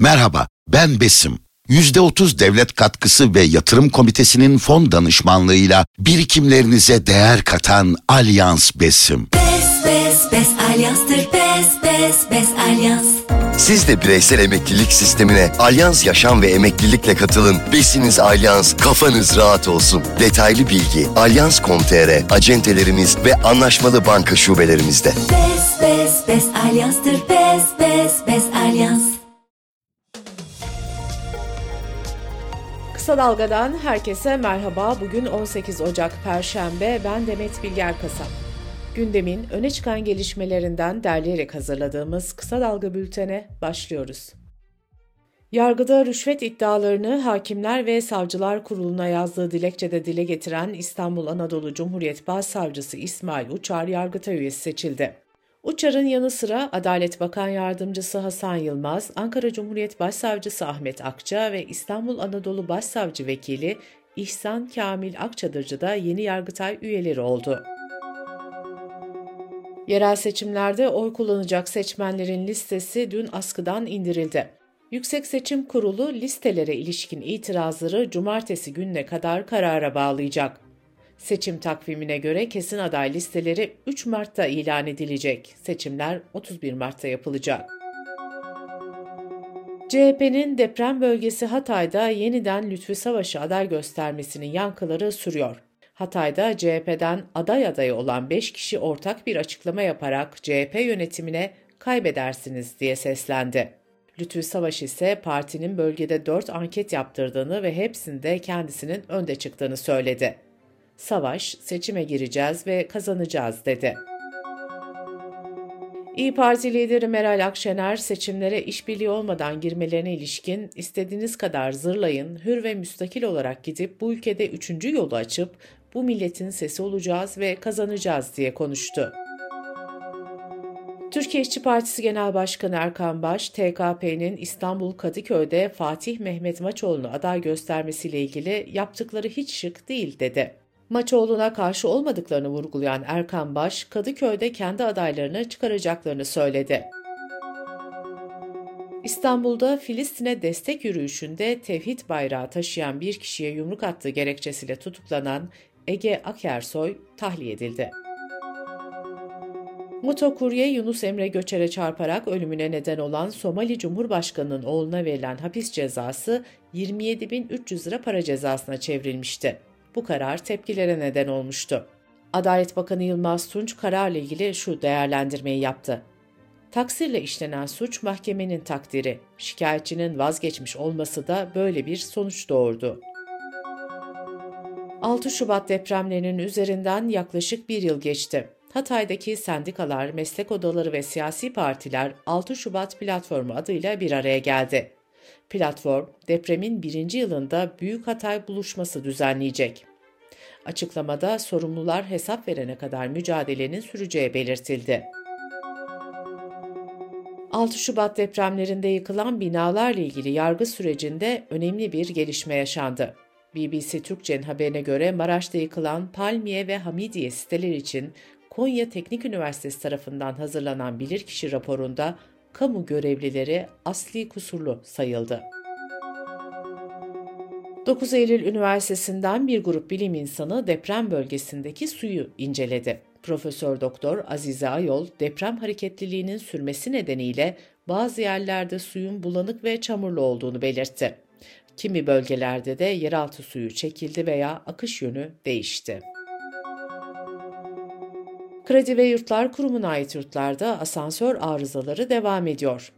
Merhaba, ben Besim. %30 devlet katkısı ve yatırım komitesinin fon danışmanlığıyla birikimlerinize değer katan Alyans Besim. Bes bes bes alyanstır bes bes bes alyans. Siz de bireysel emeklilik sistemine Alyans Yaşam ve Emeklilikle katılın. Besiniz Alyans, kafanız rahat olsun. Detaylı bilgi alyans.com.tr, acentelerimiz ve anlaşmalı banka şubelerimizde. Bes bes bes alyanstır bes bes bes alyans. Kısa Dalga'dan herkese merhaba. Bugün 18 Ocak Perşembe. Ben Demet Bilger Kasap. Gündemin öne çıkan gelişmelerinden derleyerek hazırladığımız Kısa Dalga bültene başlıyoruz. Yargıda rüşvet iddialarını Hakimler ve Savcılar Kurulu'na yazdığı dilekçede dile getiren İstanbul Anadolu Cumhuriyet Başsavcısı İsmail Uçar Yargıtay üyesi seçildi. Uçar'ın yanı sıra Adalet Bakan Yardımcısı Hasan Yılmaz, Ankara Cumhuriyet Başsavcısı Ahmet Akça ve İstanbul Anadolu Başsavcı Vekili İhsan Kamil Akçadırcı da yeni Yargıtay üyeleri oldu. Yerel seçimlerde oy kullanacak seçmenlerin listesi dün askıdan indirildi. Yüksek Seçim Kurulu listelere ilişkin itirazları cumartesi gününe kadar karara bağlayacak. Seçim takvimine göre kesin aday listeleri 3 Mart'ta ilan edilecek. Seçimler 31 Mart'ta yapılacak. CHP'nin deprem bölgesi Hatay'da yeniden Lütfü Savaş'ı aday göstermesinin yankıları sürüyor. Hatay'da CHP'den aday adayı olan 5 kişi ortak bir açıklama yaparak CHP yönetimine kaybedersiniz diye seslendi. Lütfü Savaş ise partinin bölgede 4 anket yaptırdığını ve hepsinde kendisinin önde çıktığını söyledi. Savaş, seçime gireceğiz ve kazanacağız dedi. İyi Parti lideri Meral Akşener seçimlere işbirliği olmadan girmelerine ilişkin istediğiniz kadar zırlayın, hür ve müstakil olarak gidip bu ülkede üçüncü yolu açıp bu milletin sesi olacağız ve kazanacağız diye konuştu. Türkiye İşçi Partisi Genel Başkanı Erkan Baş, TKP'nin İstanbul Kadıköy'de Fatih Mehmet Maçoğlu'nu aday göstermesiyle ilgili yaptıkları hiç şık değil dedi. Maçoğlu'na karşı olmadıklarını vurgulayan Erkan Baş, Kadıköy'de kendi adaylarını çıkaracaklarını söyledi. İstanbul'da Filistin'e destek yürüyüşünde tevhid bayrağı taşıyan bir kişiye yumruk attığı gerekçesiyle tutuklanan Ege Akersoy tahliye edildi. Motokurye Yunus Emre Göçer'e çarparak ölümüne neden olan Somali Cumhurbaşkanı'nın oğluna verilen hapis cezası 27.300 lira para cezasına çevrilmişti. Bu karar tepkilere neden olmuştu. Adalet Bakanı Yılmaz Tunç kararla ilgili şu değerlendirmeyi yaptı. Taksirle işlenen suç mahkemenin takdiri. Şikayetçinin vazgeçmiş olması da böyle bir sonuç doğurdu. 6 Şubat depremlerinin üzerinden yaklaşık bir yıl geçti. Hatay'daki sendikalar, meslek odaları ve siyasi partiler 6 Şubat Platformu adıyla bir araya geldi. Platform, depremin birinci yılında Büyük Hatay buluşması düzenleyecek. Açıklamada sorumlular hesap verene kadar mücadelenin süreceği belirtildi. 6 Şubat depremlerinde yıkılan binalarla ilgili yargı sürecinde önemli bir gelişme yaşandı. BBC Türkçe'nin haberine göre Maraş'ta yıkılan Palmiye ve Hamidiye siteler için Konya Teknik Üniversitesi tarafından hazırlanan bilirkişi raporunda kamu görevlileri asli kusurlu sayıldı. 9 Eylül Üniversitesi'nden bir grup bilim insanı deprem bölgesindeki suyu inceledi. Profesör Doktor Azize Ayol, deprem hareketliliğinin sürmesi nedeniyle bazı yerlerde suyun bulanık ve çamurlu olduğunu belirtti. Kimi bölgelerde de yeraltı suyu çekildi veya akış yönü değişti. Kredi ve Yurtlar Kurumu'na ait yurtlarda asansör arızaları devam ediyor.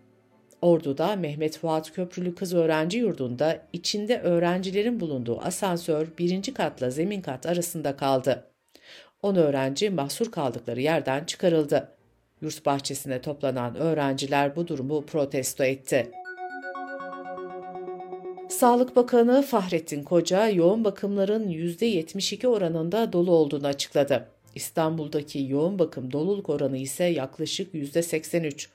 Ordu'da Mehmet Fuat Köprülü Kız Öğrenci Yurdu'nda içinde öğrencilerin bulunduğu asansör birinci katla zemin kat arasında kaldı. 10 öğrenci mahsur kaldıkları yerden çıkarıldı. Yurt bahçesine toplanan öğrenciler bu durumu protesto etti. Sağlık Bakanı Fahrettin Koca, yoğun bakımların %72 oranında dolu olduğunu açıkladı. İstanbul'daki yoğun bakım doluluk oranı ise yaklaşık %83.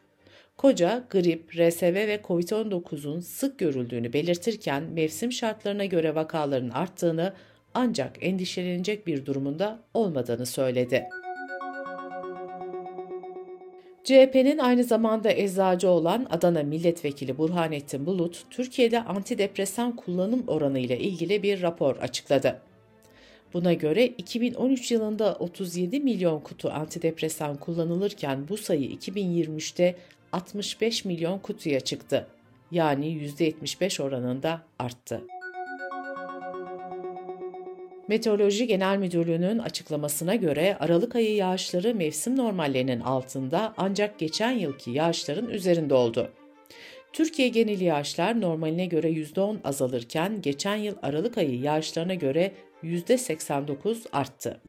Koca, grip, RSV ve COVID-19'un sık görüldüğünü belirtirken mevsim şartlarına göre vakaların arttığını ancak endişelenecek bir durumunda olmadığını söyledi. CHP'nin aynı zamanda eczacı olan Adana Milletvekili Burhanettin Bulut, Türkiye'de antidepresan kullanım oranı ile ilgili bir rapor açıkladı. Buna göre 2013 yılında 37 milyon kutu antidepresan kullanılırken bu sayı 2023'te 65 milyon kutuya çıktı. Yani %75 oranında arttı. Meteoroloji Genel Müdürlüğü'nün açıklamasına göre Aralık ayı yağışları mevsim normallerinin altında ancak geçen yılki yağışların üzerinde oldu. Türkiye geneli yağışlar normaline göre %10 azalırken geçen yıl Aralık ayı yağışlarına göre %89 arttı.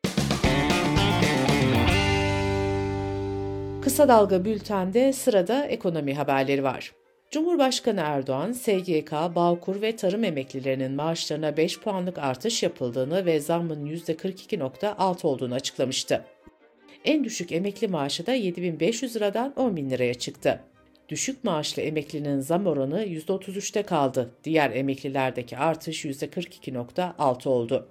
Kısa Dalga Bülten'de sırada ekonomi haberleri var. Cumhurbaşkanı Erdoğan, SGK, Bağkur ve tarım emeklilerinin maaşlarına 5 puanlık artış yapıldığını ve zammın %42.6 olduğunu açıklamıştı. En düşük emekli maaşı da 7500 liradan 10.000 liraya çıktı. Düşük maaşlı emeklinin zam oranı %33'te kaldı. Diğer emeklilerdeki artış %42.6 oldu.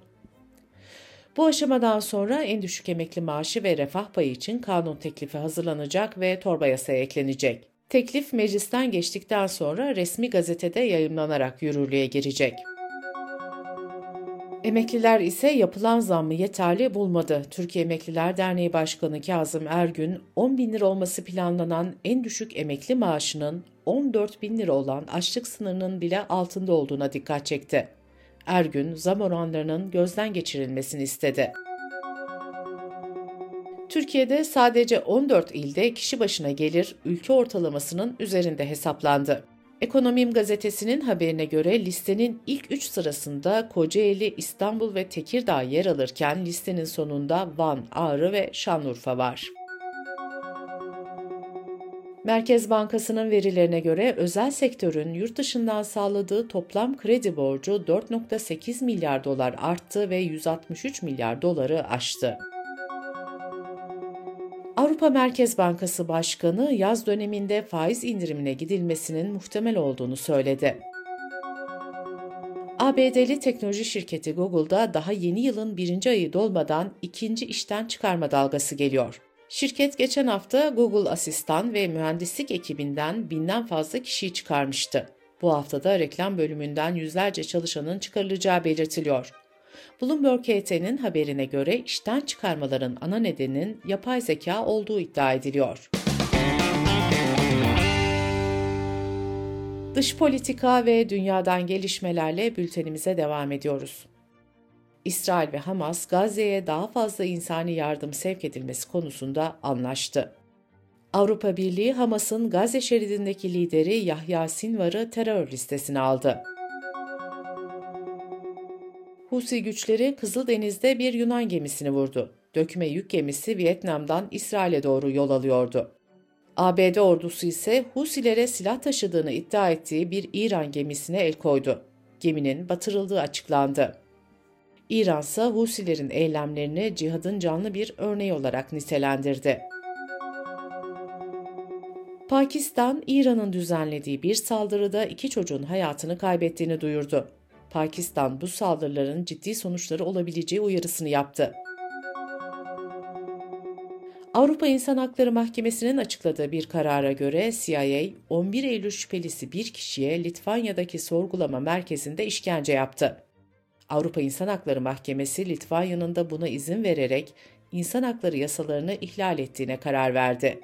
Bu aşamadan sonra en düşük emekli maaşı ve refah payı için kanun teklifi hazırlanacak ve torba yasaya eklenecek. Teklif meclisten geçtikten sonra resmi gazetede yayımlanarak yürürlüğe girecek. Emekliler ise yapılan zammı yeterli bulmadı. Türkiye Emekliler Derneği Başkanı Kazım Ergün, 10 bin lira olması planlanan en düşük emekli maaşının 14 bin lira olan açlık sınırının bile altında olduğuna dikkat çekti. Ergün, zam oranlarının gözden geçirilmesini istedi. Türkiye'de sadece 14 ilde kişi başına gelir ülke ortalamasının üzerinde hesaplandı. Ekonomim gazetesinin haberine göre listenin ilk 3 sırasında Kocaeli, İstanbul ve Tekirdağ yer alırken listenin sonunda Van, Ağrı ve Şanlıurfa var. Merkez Bankası'nın verilerine göre özel sektörün yurt dışından sağladığı toplam kredi borcu 4.8 milyar dolar arttı ve 163 milyar doları aştı. Avrupa Merkez Bankası Başkanı yaz döneminde faiz indirimine gidilmesinin muhtemel olduğunu söyledi. ABD'li teknoloji şirketi Google'da daha yeni yılın birinci ayı dolmadan ikinci işten çıkarma dalgası geliyor. Şirket geçen hafta Google asistan ve mühendislik ekibinden binden fazla kişiyi çıkarmıştı. Bu haftada reklam bölümünden yüzlerce çalışanın çıkarılacağı belirtiliyor. Bloomberg HT'nin haberine göre işten çıkarmaların ana nedeninin yapay zeka olduğu iddia ediliyor. Dış politika ve dünyadan gelişmelerle bültenimize devam ediyoruz. İsrail ve Hamas Gazze'ye daha fazla insani yardım sevk edilmesi konusunda anlaştı. Avrupa Birliği Hamas'ın Gazze şeridindeki lideri Yahya Sinvar'ı terör listesine aldı. Husi güçleri Kızıldeniz'de bir Yunan gemisini vurdu. Dökme yük gemisi Vietnam'dan İsrail'e doğru yol alıyordu. ABD ordusu ise Husilere silah taşıdığını iddia ettiği bir İran gemisine el koydu. Geminin batırıldığı açıklandı. İran ise Husilerin eylemlerini cihadın canlı bir örneği olarak nitelendirdi. Pakistan, İran'ın düzenlediği bir saldırıda iki çocuğun hayatını kaybettiğini duyurdu. Pakistan bu saldırıların ciddi sonuçları olabileceği uyarısını yaptı. Avrupa İnsan Hakları Mahkemesi'nin açıkladığı bir karara göre CIA, 11 Eylül şüphelisi bir kişiye Litvanya'daki sorgulama merkezinde işkence yaptı. Avrupa İnsan Hakları Mahkemesi Litvanya'nın da buna izin vererek insan hakları yasalarını ihlal ettiğine karar verdi.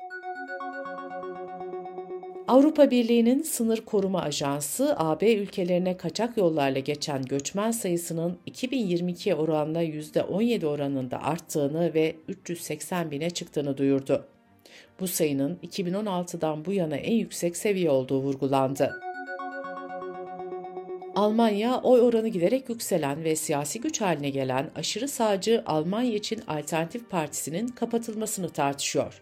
Avrupa Birliği'nin Sınır Koruma Ajansı, AB ülkelerine kaçak yollarla geçen göçmen sayısının 2022 oranla %17 oranında arttığını ve 380 bine çıktığını duyurdu. Bu sayının 2016'dan bu yana en yüksek seviye olduğu vurgulandı. Almanya oy oranı giderek yükselen ve siyasi güç haline gelen aşırı sağcı Almanya için Alternatif Partisi'nin kapatılmasını tartışıyor.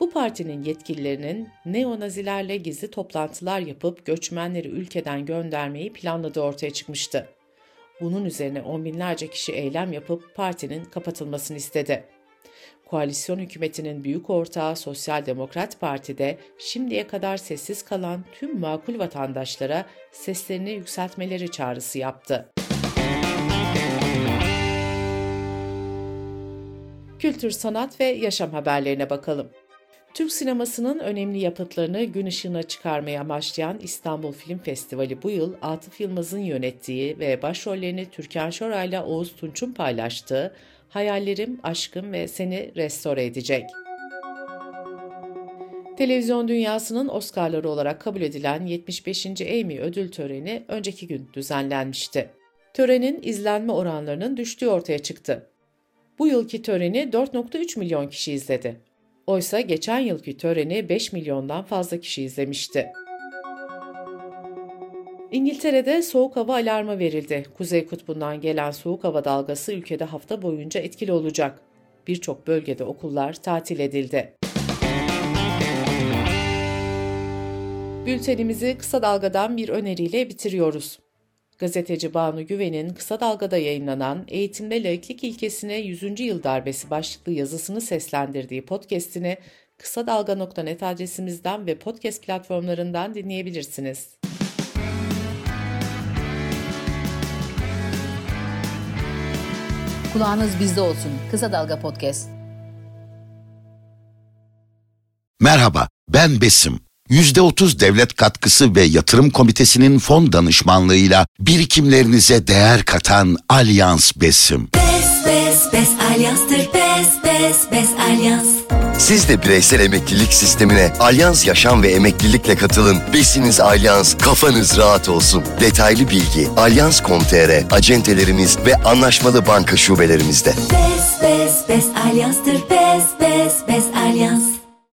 Bu partinin yetkililerinin neonazilerle gizli toplantılar yapıp göçmenleri ülkeden göndermeyi planladığı ortaya çıkmıştı. Bunun üzerine on binlerce kişi eylem yapıp partinin kapatılmasını istedi. Koalisyon hükümetinin büyük ortağı Sosyal Demokrat Parti'de şimdiye kadar sessiz kalan tüm makul vatandaşlara seslerini yükseltmeleri çağrısı yaptı. Kültür, sanat ve yaşam haberlerine bakalım. Türk sinemasının önemli yapıtlarını gün ışığına çıkarmaya amaçlayan İstanbul Film Festivali bu yıl Atıf Yılmaz'ın yönettiği ve başrollerini Türkan Şoray ile Oğuz Tunç'un paylaştığı Hayallerim, Aşkım ve Seni restore edecek. Televizyon dünyasının Oscar'ları olarak kabul edilen 75. Emmy ödül töreni önceki gün düzenlenmişti. Törenin izlenme oranlarının düştüğü ortaya çıktı. Bu yılki töreni 4.3 milyon kişi izledi. Oysa geçen yılki töreni 5 milyondan fazla kişi izlemişti. İngiltere'de soğuk hava alarmı verildi. Kuzey kutbundan gelen soğuk hava dalgası ülkede hafta boyunca etkili olacak. Birçok bölgede okullar tatil edildi. Bültenimizi kısa dalgadan bir öneriyle bitiriyoruz. Gazeteci Banu Güven'in Kısa Dalga'da yayınlanan Eğitimde Laiklik İlkesine 100. Yıl Darbesi başlıklı yazısını seslendirdiği podcast'ini kısa dalga.net adresimizden ve podcast platformlarından dinleyebilirsiniz. Kulağınız bizde olsun. Kısa Dalga Podcast. Merhaba, ben Besim. %30 devlet katkısı ve yatırım komitesinin fon danışmanlığıyla birikimlerinize değer katan Alyans Besim. Bes bes bes alyanstır bes bes bes alyans. Siz de bireysel emeklilik sistemine Alyans Yaşam ve Emeklilikle katılın. Besiniz Alyans, kafanız rahat olsun. Detaylı bilgi alyans.com.tr, acentelerimiz ve anlaşmalı banka şubelerimizde. Bes bes bes alyanstır bes bes bes alyans.